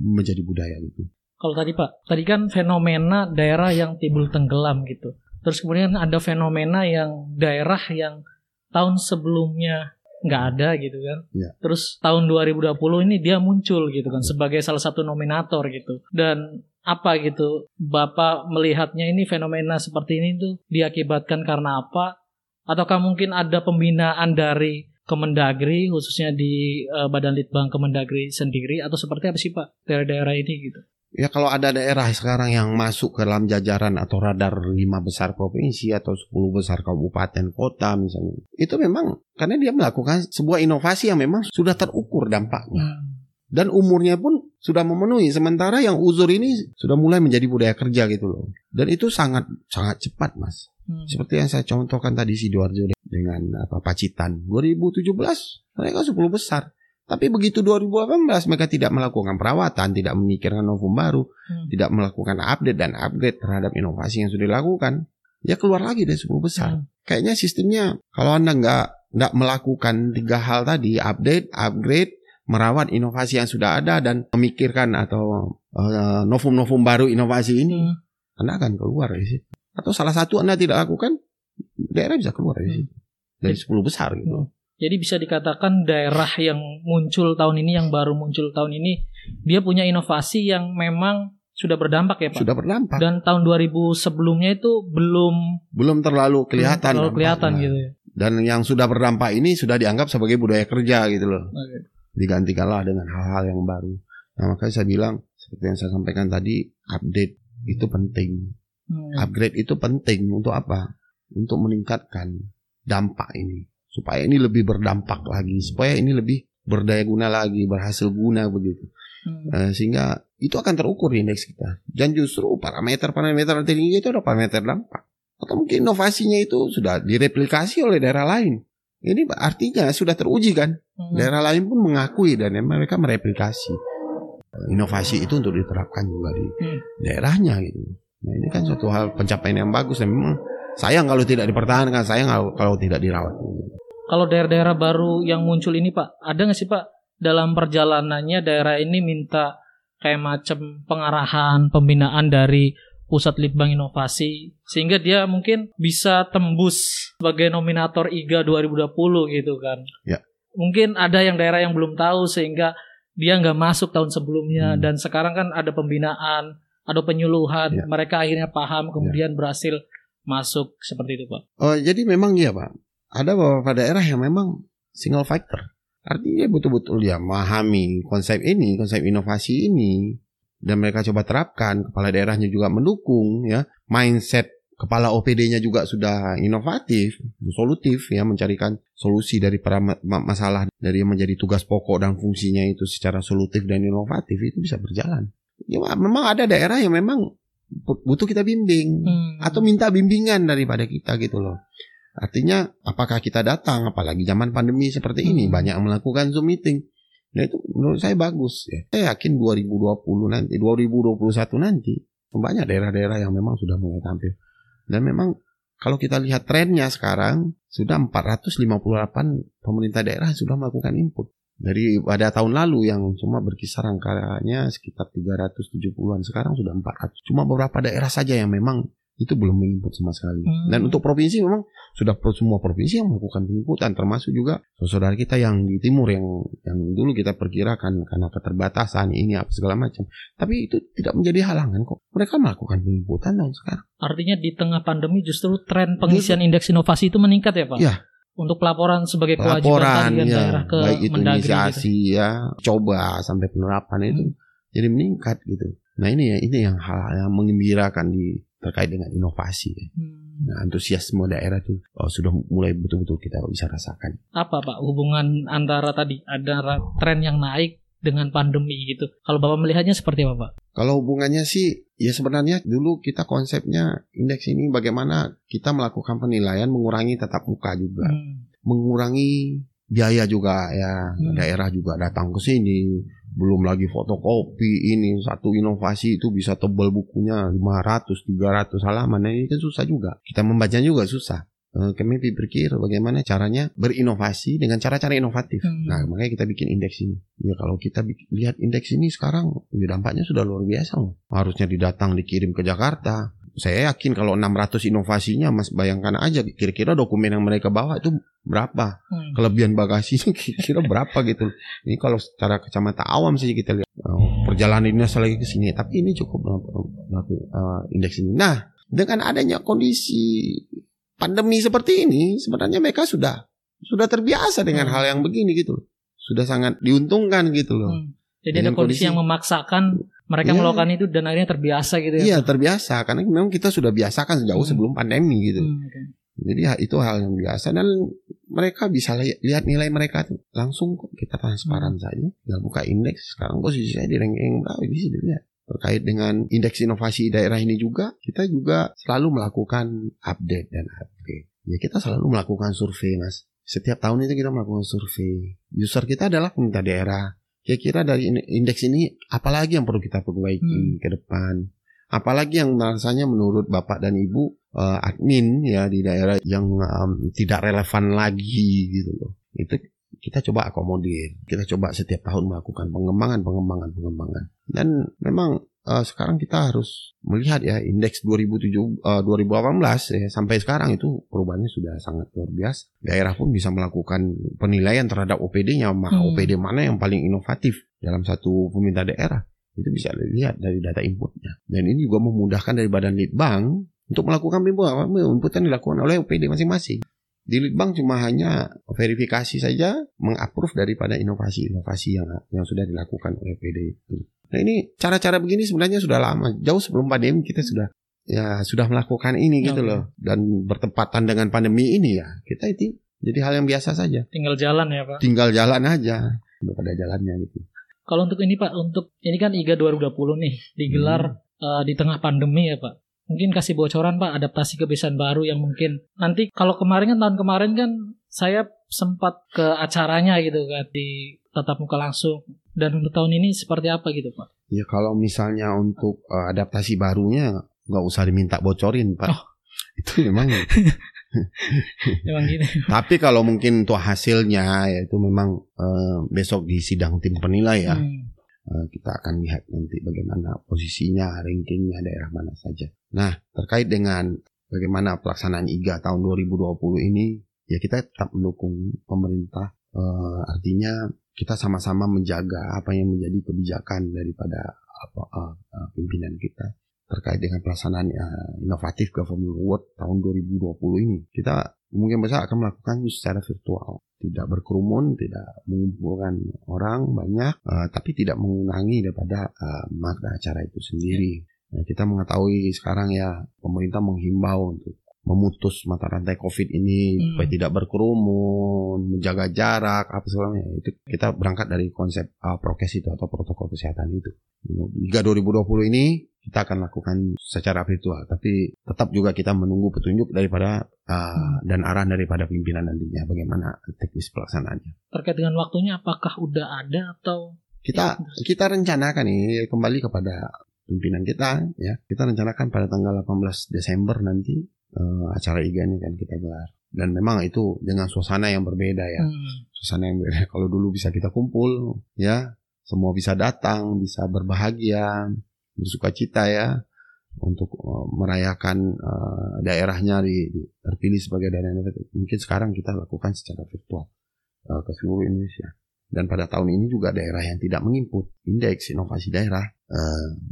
menjadi budaya gitu. Kalau tadi Pak, tadi kan fenomena daerah yang timbul tenggelam gitu. Terus kemudian ada fenomena yang daerah yang tahun sebelumnya nggak ada gitu kan. Ya. Terus tahun 2020 ini dia muncul gitu kan sebagai salah satu nominator gitu. Dan apa gitu Bapak melihatnya ini fenomena seperti ini tuh diakibatkan karena apa ataukah mungkin ada pembinaan dari Kemendagri khususnya di uh, Badan Litbang Kemendagri sendiri atau seperti apa sih Pak daerah-daerah ini gitu? Ya kalau ada daerah sekarang yang masuk ke dalam jajaran atau radar lima besar provinsi atau sepuluh besar kabupaten kota misalnya. Itu memang karena dia melakukan sebuah inovasi yang memang sudah terukur dampaknya. Hmm. Dan umurnya pun sudah memenuhi. Sementara yang uzur ini sudah mulai menjadi budaya kerja gitu loh. Dan itu sangat sangat cepat mas. Hmm. Seperti yang saya contohkan tadi Sidoarjo dengan apa Pacitan 2017 mereka 10 besar. Tapi begitu 2018 mereka tidak melakukan perawatan, tidak memikirkan novum baru, hmm. tidak melakukan update dan upgrade terhadap inovasi yang sudah dilakukan, ya keluar lagi dari 10 besar. Hmm. Kayaknya sistemnya kalau Anda nggak nggak melakukan tiga hal tadi, update, upgrade, merawat inovasi yang sudah ada dan memikirkan atau uh, novum-novum baru inovasi ini, hmm. Anda akan keluar dari situ atau salah satu Anda tidak lakukan, daerah bisa keluar dari situ. Dari 10 besar gitu. Hmm. Jadi bisa dikatakan daerah yang muncul tahun ini, yang baru muncul tahun ini, dia punya inovasi yang memang sudah berdampak ya Pak? Sudah berdampak. Dan tahun 2000 sebelumnya itu belum belum terlalu kelihatan. Belum terlalu kelihatan gitu ya. Dan yang sudah berdampak ini sudah dianggap sebagai budaya kerja gitu loh. Okay. Digantikanlah dengan hal-hal yang baru. Nah makanya saya bilang seperti yang saya sampaikan tadi, update itu penting. Hmm. Upgrade itu penting untuk apa? Untuk meningkatkan dampak ini supaya ini lebih berdampak lagi, supaya ini lebih berdaya guna lagi, berhasil guna begitu. Hmm. Eh, sehingga itu akan terukur di indeks kita. Dan justru parameter-parameter tinggi itu adalah parameter dampak. Atau mungkin inovasinya itu sudah direplikasi oleh daerah lain. Ini artinya sudah teruji kan. Hmm. Daerah lain pun mengakui dan mereka mereplikasi. Inovasi itu untuk diterapkan juga di Hmm. daerahnya gitu. Nah ini kan suatu hal pencapaian yang bagus dan memang sayang kalau tidak dipertahankan, sayang kalau, kalau tidak dirawat. Kalau daerah-daerah baru yang muncul ini Pak, ada nggak sih Pak dalam perjalanannya daerah ini minta kayak macam pengarahan, pembinaan dari pusat litbang inovasi sehingga dia mungkin bisa tembus sebagai nominator IGA 2020 gitu kan. Ya. Mungkin ada yang daerah yang belum tahu sehingga dia nggak masuk tahun sebelumnya Hmm. dan sekarang kan ada pembinaan, ada penyuluhan, Ya. mereka akhirnya paham kemudian berhasil masuk seperti itu Pak. Oh jadi memang iya pak. Ada beberapa daerah yang memang single factor. Artinya betul-betul dia memahami konsep ini, konsep inovasi ini, dan mereka coba terapkan. Kepala daerahnya juga mendukung, ya. Mindset kepala OPD-nya juga sudah inovatif, solutif, ya, mencarikan solusi dari para ma- ma- masalah dari yang menjadi tugas pokok dan fungsinya itu secara solutif dan inovatif itu bisa berjalan. Ya, memang ada daerah yang memang butuh kita bimbing Hmm. atau minta bimbingan daripada kita gitu loh. Artinya apakah kita datang apalagi zaman pandemi seperti ini Hmm. banyak melakukan Zoom meeting. Nah itu menurut saya bagus ya. Saya yakin 2020 nanti 2021 nanti banyak daerah-daerah yang memang sudah mulai tampil. Dan memang kalau kita lihat trennya sekarang sudah 458 pemerintah daerah sudah melakukan input. Dari pada tahun lalu yang cuma berkisar angkanya sekitar 370-an sekarang sudah 400. Cuma beberapa daerah saja yang memang itu belum menginput sama sekali. Hmm. Dan untuk provinsi memang sudah semua provinsi yang melakukan penginputan termasuk juga saudara kita yang di timur yang yang dulu kita perkirakan karena keterbatasan ini apa segala macam. Tapi itu tidak menjadi halangan kok. Mereka melakukan penginputan tahun sekarang. Artinya di tengah pandemi justru tren pengisian indeks inovasi itu meningkat ya Pak? Iya. Untuk pelaporan sebagai kewajiban Laporan tadi kan ya, daerah ke baik itu Mendagri inisiasi gitu. ya, coba sampai penerapan itu Hmm. jadi meningkat gitu. Nah ini ya ini yang hal yang mengembirakan di terkait dengan inovasi. ya. Hmm. Nah, antusiasme daerah itu oh, sudah mulai betul-betul kita bisa rasakan. Apa Pak hubungan antara tadi ada tren yang naik dengan pandemi gitu? Kalau Bapak melihatnya seperti apa Pak? Kalau hubungannya sih, ya sebenarnya dulu kita konsepnya indeks ini bagaimana kita melakukan penilaian mengurangi tatap muka juga, Hmm. mengurangi biaya juga ya Hmm. daerah juga datang ke sini, belum lagi fotokopi ini satu inovasi itu bisa tebal bukunya 500 300 halaman, nah, ini kan susah juga. Kita membaca juga susah. Eh, Kami berpikir bagaimana caranya berinovasi dengan cara-cara inovatif. Hmm. Nah, makanya kita bikin indeks ini. Ya kalau kita lihat indeks ini sekarang, ya dampaknya sudah luar biasa loh. Harusnya didatang dikirim ke Jakarta. Saya yakin kalau 600 inovasinya, Mas bayangkan aja kira-kira dokumen yang mereka bawa itu berapa? Hmm. Kelebihan bagasinya kira-kira berapa gitu. Ini kalau secara kacamata awam saja kita lihat oh, perjalanan ini lagi ke sini, tapi ini cukup uh, indeks ini. Nah, dengan adanya kondisi pandemi seperti ini, sebenarnya mereka sudah sudah terbiasa dengan Hmm. hal yang begini gitu. Sudah sangat diuntungkan gitu loh. Hmm. Jadi ada Dengan kondisi kondisi- yang memaksakan mereka Iya. melakukan itu dan akhirnya terbiasa gitu ya. Iya, terbiasa karena memang kita sudah biasakan sejauh Hmm. sebelum pandemi gitu. Hmm, oke. Jadi ha- itu hal yang biasa dan mereka bisa li- lihat nilai mereka langsung kok kita Hmm. transparan saja. Tinggal buka indeks. Sekarang posisi saya di ranking berapa bisa dilihat. Terkait dengan indeks inovasi daerah ini juga, kita juga selalu melakukan update dan upgrade. Ya kita selalu melakukan survei mas. Setiap tahun itu kita melakukan survei. User kita adalah pemerintah daerah. Kira-kira dari in- indeks ini apalagi yang perlu kita perbaiki Hmm. ke depan. Apalagi yang rasanya menurut Bapak dan Ibu eh, admin ya di daerah yang em, tidak relevan lagi gitu loh. Itu kita coba akomodir. Kita coba setiap tahun melakukan pengembangan, pengembangan, pengembangan. Dan memang eh, sekarang kita harus melihat ya indeks 2007 eh, 2018 ya sampai sekarang itu perubahannya sudah sangat luar biasa. Daerah pun bisa melakukan penilaian terhadap OPD-nya, mah Hmm. OPD mana yang paling inovatif dalam satu pemerintah daerah. Itu bisa dilihat dari data inputnya. Dan ini juga memudahkan dari Badan Litbang untuk melakukan input. Inputan dilakukan oleh OPD masing-masing. Di Litbang cuma hanya verifikasi saja, mengapprove daripada inovasi-inovasi yang yang sudah dilakukan oleh PD itu. Nah ini cara-cara begini sebenarnya sudah lama, jauh sebelum pandemi kita sudah ya sudah melakukan ini gitu Oke. loh. Dan bertepatan dengan pandemi ini ya kita itu jadi hal yang biasa saja. Tinggal jalan ya Pak. Tinggal jalan aja, pada jalannya gitu. Kalau untuk ini Pak, untuk ini kan IGA 2020 nih digelar eh, di tengah pandemi ya Pak. Mungkin kasih bocoran Pak adaptasi kebiasaan baru yang mungkin nanti kalau kemarin kan tahun kemarin kan saya sempat ke acaranya gitu kan di tatap muka langsung dan untuk tahun ini seperti apa gitu Pak? Ya kalau misalnya untuk eh, adaptasi barunya nggak usah diminta bocorin pak. Oh. Itu memang. Emang gini. Tapi kalau mungkin untuk hasilnya ya itu memang eh, besok di sidang tim penilai ya Hmm. Eh, kita akan lihat nanti bagaimana posisinya, rankingnya daerah mana saja. Nah terkait dengan bagaimana pelaksanaan IGA tahun 2020 ini ya kita tetap mendukung pemerintah. Eh, artinya kita sama-sama menjaga apa yang menjadi kebijakan daripada apa eh, eh, pimpinan kita terkait dengan pelaksanaan eh, inovatif government award tahun 2020 ini kita mungkin besar akan melakukan secara virtual tidak berkerumun tidak mengumpulkan orang banyak eh, tapi tidak mengurangi daripada eh, makna acara itu sendiri Nah, kita mengetahui sekarang ya pemerintah menghimbau untuk memutus mata rantai covid ini Hmm. supaya tidak berkerumun menjaga jarak apa segala macam. itu kita berangkat dari konsep uh, prokes itu atau protokol kesehatan itu hingga 2020 ini kita akan lakukan secara virtual tapi tetap juga kita menunggu petunjuk daripada uh, dan arahan daripada pimpinan nantinya bagaimana teknis pelaksanaannya. Terkait dengan waktunya apakah udah ada atau kita kita rencanakan ini kembali kepada pimpinan kita ya. Kita rencanakan pada tanggal 18 Desember nanti eh, acara IGA ini akan kita gelar. Dan memang itu dengan suasana yang berbeda ya. Hmm. suasana yang berbeda. Kalau dulu bisa kita kumpul ya. Semua bisa datang bisa berbahagia bersuka cita ya untuk eh, merayakan eh, daerahnya di, di- terpilih sebagai daerah inovatif mungkin sekarang kita lakukan secara virtual eh, ke seluruh Indonesia. Dan pada tahun ini juga daerah yang tidak menginput indeks inovasi daerah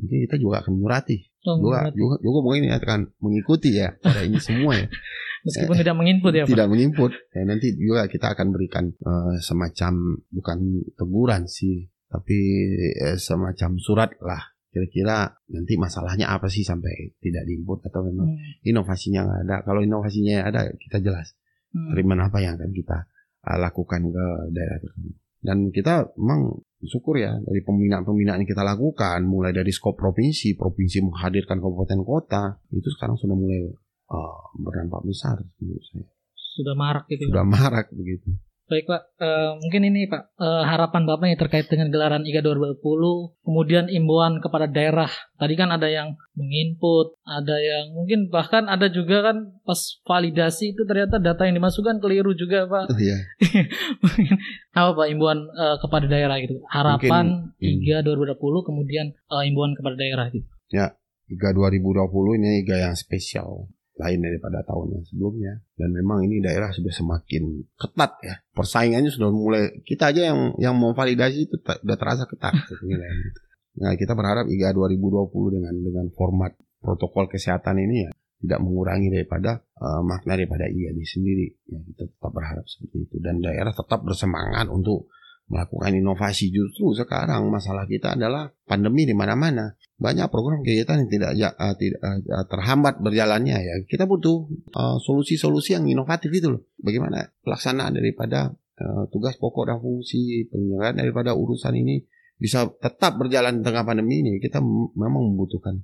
mungkin kita juga akan menyurati. Oh, juga juga juga mungkin akan mengikuti ya pada ini semua ya. Meskipun tidak menginput ya Pak. tidak menginput ya, nanti juga kita akan berikan semacam bukan teguran sih tapi eh, semacam surat lah kira-kira nanti masalahnya apa sih sampai tidak diinput atau memang Hmm. inovasinya nggak ada kalau inovasinya ada kita jelas Hmm. treatment apa yang akan kita uh, lakukan ke daerah tersebut. Dan kita memang syukur ya dari pembinaan-pembinaan yang kita lakukan mulai dari skop provinsi, provinsi menghadirkan kabupaten kota itu sekarang sudah mulai uh, berdampak besar menurut saya. Sudah marak gitu. Pak. Sudah marak begitu. Baik Pak, Eh, mungkin ini Pak eh, harapan Bapak nih terkait dengan gelaran IGA 2020, kemudian imbauan kepada daerah. Tadi kan ada yang menginput, ada yang mungkin bahkan ada juga kan pas validasi itu ternyata data yang dimasukkan keliru juga Pak. Oh, iya. Mungkin apa Pak imbauan eh, kepada daerah gitu? Harapan Mungkin, hmm. IGA 2020 kemudian eh, imbauan kepada daerah gitu. IGA 2020 ini IGA yang spesial lain daripada tahun yang sebelumnya. Dan memang ini daerah sudah semakin ketat ya. Persaingannya sudah mulai kita aja yang yang mau validasi itu ta- udah terasa ketat. Nah kita berharap IGA 2020 dengan dengan format protokol kesehatan ini ya tidak mengurangi daripada eh, makna daripada IGA ini sendiri. Ya kita tetap berharap seperti itu. Dan daerah tetap bersemangat untuk melakukan inovasi justru sekarang masalah kita adalah pandemi di mana-mana. Banyak program kegiatan yang tidak eh, tidak eh, terhambat berjalannya ya. Kita butuh eh, solusi-solusi yang inovatif itu loh. Bagaimana pelaksanaan daripada eh, tugas pokok dan fungsi penyelenggaraan daripada urusan ini bisa tetap berjalan di tengah pandemi ini. Kita memang membutuhkan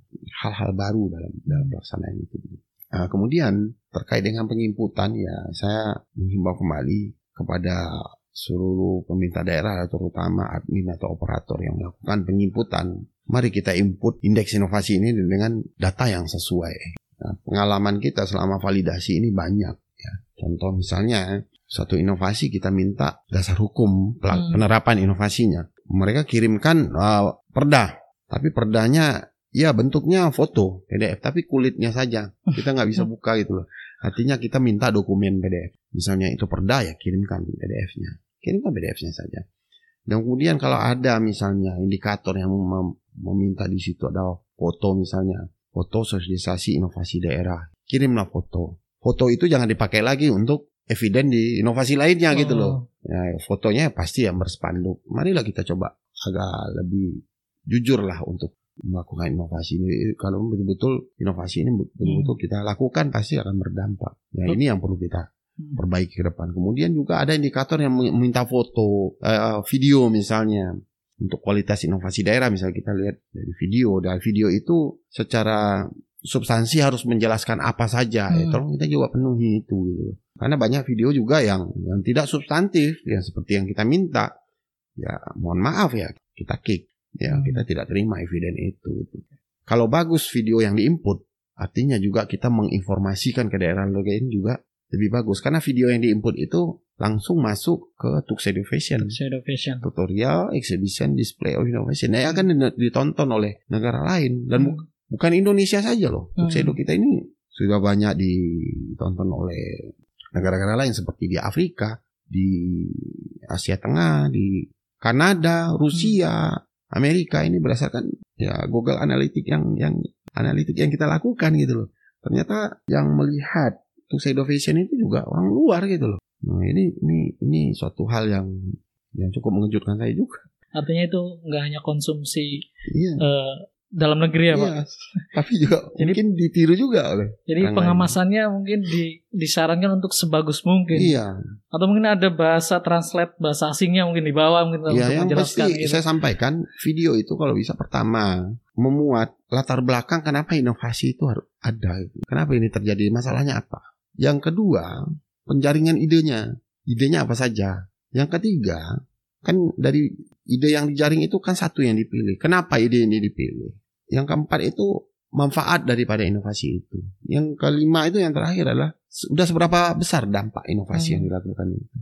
hal-hal baru dalam dalam pelaksanaan itu. Nah, kemudian terkait dengan penginputan ya saya menghimbau kembali kepada seluruh pemerintah daerah terutama admin atau operator yang melakukan penginputan mari kita input indeks inovasi ini dengan data yang sesuai. Nah, pengalaman kita selama validasi ini banyak ya. Contoh misalnya suatu inovasi kita minta dasar hukum Hmm. penerapan inovasinya. Mereka kirimkan uh, perda, tapi perdanya ya bentuknya foto PDF, tapi kulitnya saja kita nggak bisa buka gitu loh. Artinya kita minta dokumen PDF. Misalnya itu perda ya kirimkan PDF-nya, kirimkan PDF-nya saja. Dan kemudian kalau ada misalnya indikator yang mem- meminta di situ ada foto misalnya, foto sosialisasi inovasi daerah, kirimlah foto. Foto itu jangan dipakai lagi untuk eviden di inovasi lainnya gitu Oh. loh. Ya, fotonya pasti yang berspanduk. Marilah kita coba agak lebih jujur lah untuk melakukan inovasi ini. Kalau betul-betul inovasi ini betul-betul kita lakukan pasti akan berdampak. Ya Hmm. ini yang perlu kita Hmm. Perbaiki ke depan. Kemudian juga ada indikator yang meminta foto, eh, video misalnya untuk kualitas inovasi daerah. Misalnya kita lihat dari video, dan video itu secara substansi harus menjelaskan apa saja. Ya, Hmm. tolong kita juga penuhi itu. Gitu. Karena banyak video juga yang yang tidak substantif, yang seperti yang kita minta. Ya mohon maaf ya, kita kick. Ya Hmm. kita tidak terima eviden itu. gitu. Kalau bagus video yang diinput, artinya juga kita menginformasikan ke daerah lain juga lebih bagus. Karena video yang diinput itu langsung masuk ke Tux Education Shadow Vision. tutorial exhibition display of innovation. Yang akan di- ditonton oleh negara lain dan bu- bukan Indonesia saja loh. Hmm. Edu kita ini sudah banyak ditonton oleh negara-negara lain seperti di Afrika di Asia Tengah di Kanada Rusia Amerika. Ini berdasarkan ya Google Analytics yang yang analitik yang kita lakukan gitu loh. Ternyata yang melihat Tux Innovation itu juga orang luar gitu loh nah ini ini ini suatu hal yang yang cukup mengejutkan saya juga Artinya itu nggak hanya konsumsi iya eh, dalam negeri ya Pak. Iya, tapi juga Jadi- mungkin ditiru juga oleh. Jadi Orang lain. pengemasannya mungkin di, disarankan untuk sebagus mungkin. Iya, Atau mungkin ada bahasa translate bahasa asingnya mungkin di bawah mungkin iya untuk yang menjelaskan pasti gitu. saya sampaikan video itu kalau bisa pertama memuat latar belakang kenapa inovasi itu harus ada. gitu. Kenapa ini terjadi? Masalahnya apa? Yang kedua, penjaringan idenya. Idenya apa saja? Yang ketiga, kan dari ide yang dijaring itu kan satu yang dipilih. Kenapa ide ini dipilih? Yang keempat itu manfaat daripada inovasi itu. Yang kelima itu yang terakhir adalah sudah seberapa besar dampak inovasi Hmm. yang dilakukan itu.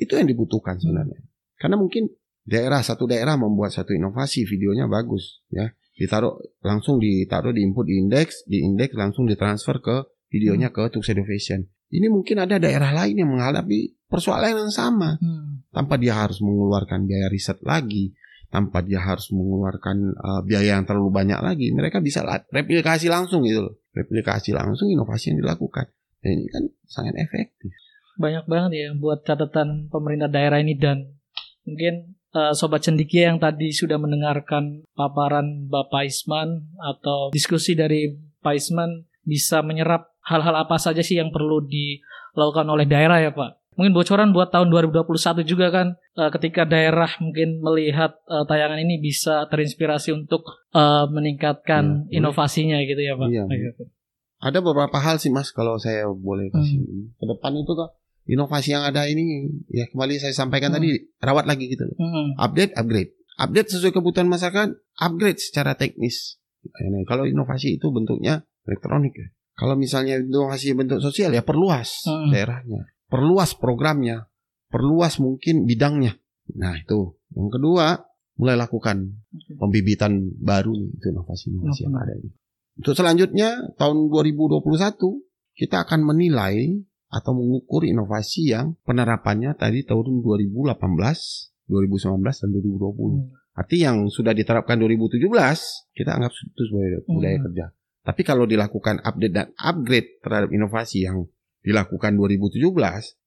Itu yang dibutuhkan sebenarnya. Karena mungkin daerah satu daerah membuat satu inovasi videonya bagus ya ditaruh langsung ditaruh di input di indeks di indeks langsung ditransfer ke videonya ke Tux Education ini mungkin ada daerah lain yang menghadapi persoalan yang sama. Hmm. tanpa dia harus mengeluarkan biaya riset lagi tanpa dia harus mengeluarkan uh, biaya yang terlalu banyak lagi mereka bisa replikasi langsung gitu loh. Replikasi langsung inovasi yang dilakukan. Dan ini kan sangat efektif. Banyak banget ya buat catatan pemerintah daerah ini dan mungkin eh, sobat cendikia yang tadi sudah mendengarkan paparan Bapak Isman atau diskusi dari Pak Isman bisa menyerap hal-hal apa saja sih yang perlu dilakukan oleh daerah ya Pak. Mungkin bocoran buat tahun 2021 juga kan eh, ketika daerah mungkin melihat eh, tayangan ini bisa terinspirasi untuk eh, meningkatkan Ya, inovasinya gitu ya Pak. Iya, Gitu. ada beberapa hal sih mas kalau saya boleh kasih ke depan itu tuh inovasi yang ada ini ya kembali saya sampaikan Hmm. tadi rawat lagi gitu Hmm. update upgrade update sesuai kebutuhan masyarakat upgrade secara teknis Nah, kalau inovasi itu bentuknya elektronik ya kalau misalnya inovasi bentuk sosial ya perluas Hmm. daerahnya perluas programnya perluas mungkin bidangnya nah itu yang kedua mulai lakukan pembibitan baru nih, itu inovasi-inovasi yang ada ini. Untuk selanjutnya tahun 2021 kita akan menilai atau mengukur inovasi yang penerapannya tadi tahun 2018, 2019 dan 2020. Hmm. Arti yang sudah diterapkan 2017 kita anggap itu sebagai budaya Hmm. kerja. Tapi kalau dilakukan update dan upgrade terhadap inovasi yang dilakukan 2017,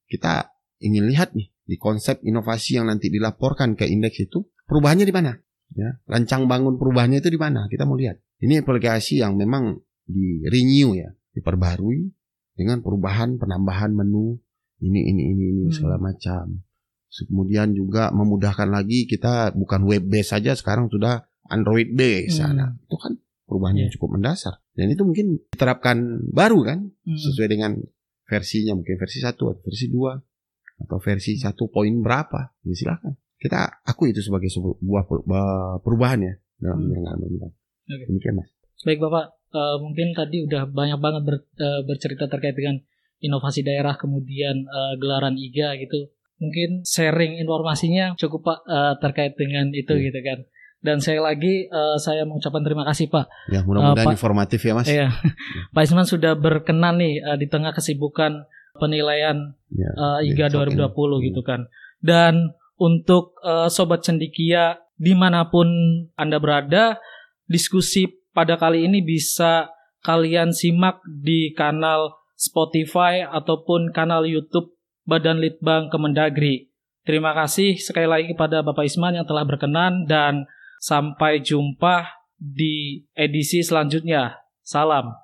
kita ingin lihat nih di konsep inovasi yang nanti dilaporkan ke indeks itu perubahannya di mana? Ya, rancang bangun perubahannya itu di mana? Kita mau lihat. Ini aplikasi yang memang di renew ya, diperbarui dengan perubahan penambahan menu ini ini ini ini Hmm. segala macam. Kemudian juga memudahkan lagi kita bukan web base saja sekarang sudah Android base. Hmm. Nah, itu kan perubahan yang Iya. cukup mendasar. Dan itu mungkin diterapkan baru kan Hmm. sesuai dengan versinya mungkin versi 1 atau versi 2 atau versi 1 poin berapa. Ya silakan. Kita aku itu sebagai sebuah per- ba- perubahan ya dalam Hmm. penyelenggaraan pemerintahan. Oke. Demikian Mas. Baik Bapak, Eh, mungkin tadi udah banyak banget ber- eh, bercerita terkait dengan inovasi daerah, kemudian eh, gelaran IGA gitu. Mungkin sharing informasinya cukup Pak eh, terkait dengan itu Iya. gitu kan. Dan saya lagi eh, saya mengucapkan terima kasih Pak. Ya mudah-mudahan Pak- informatif ya Mas. Iya, Pak Isman sudah berkenan nih eh, di tengah kesibukan penilaian Ya, eh, IGA besok ini. 2020 gitu kan. Dan untuk eh, sobat cendikia di mana pun anda berada, diskusi pada kali ini bisa kalian simak di kanal Spotify ataupun kanal YouTube Badan Litbang Kemendagri. Terima kasih sekali lagi kepada Bapak Isman yang telah berkenan dan sampai jumpa di edisi selanjutnya. Salam.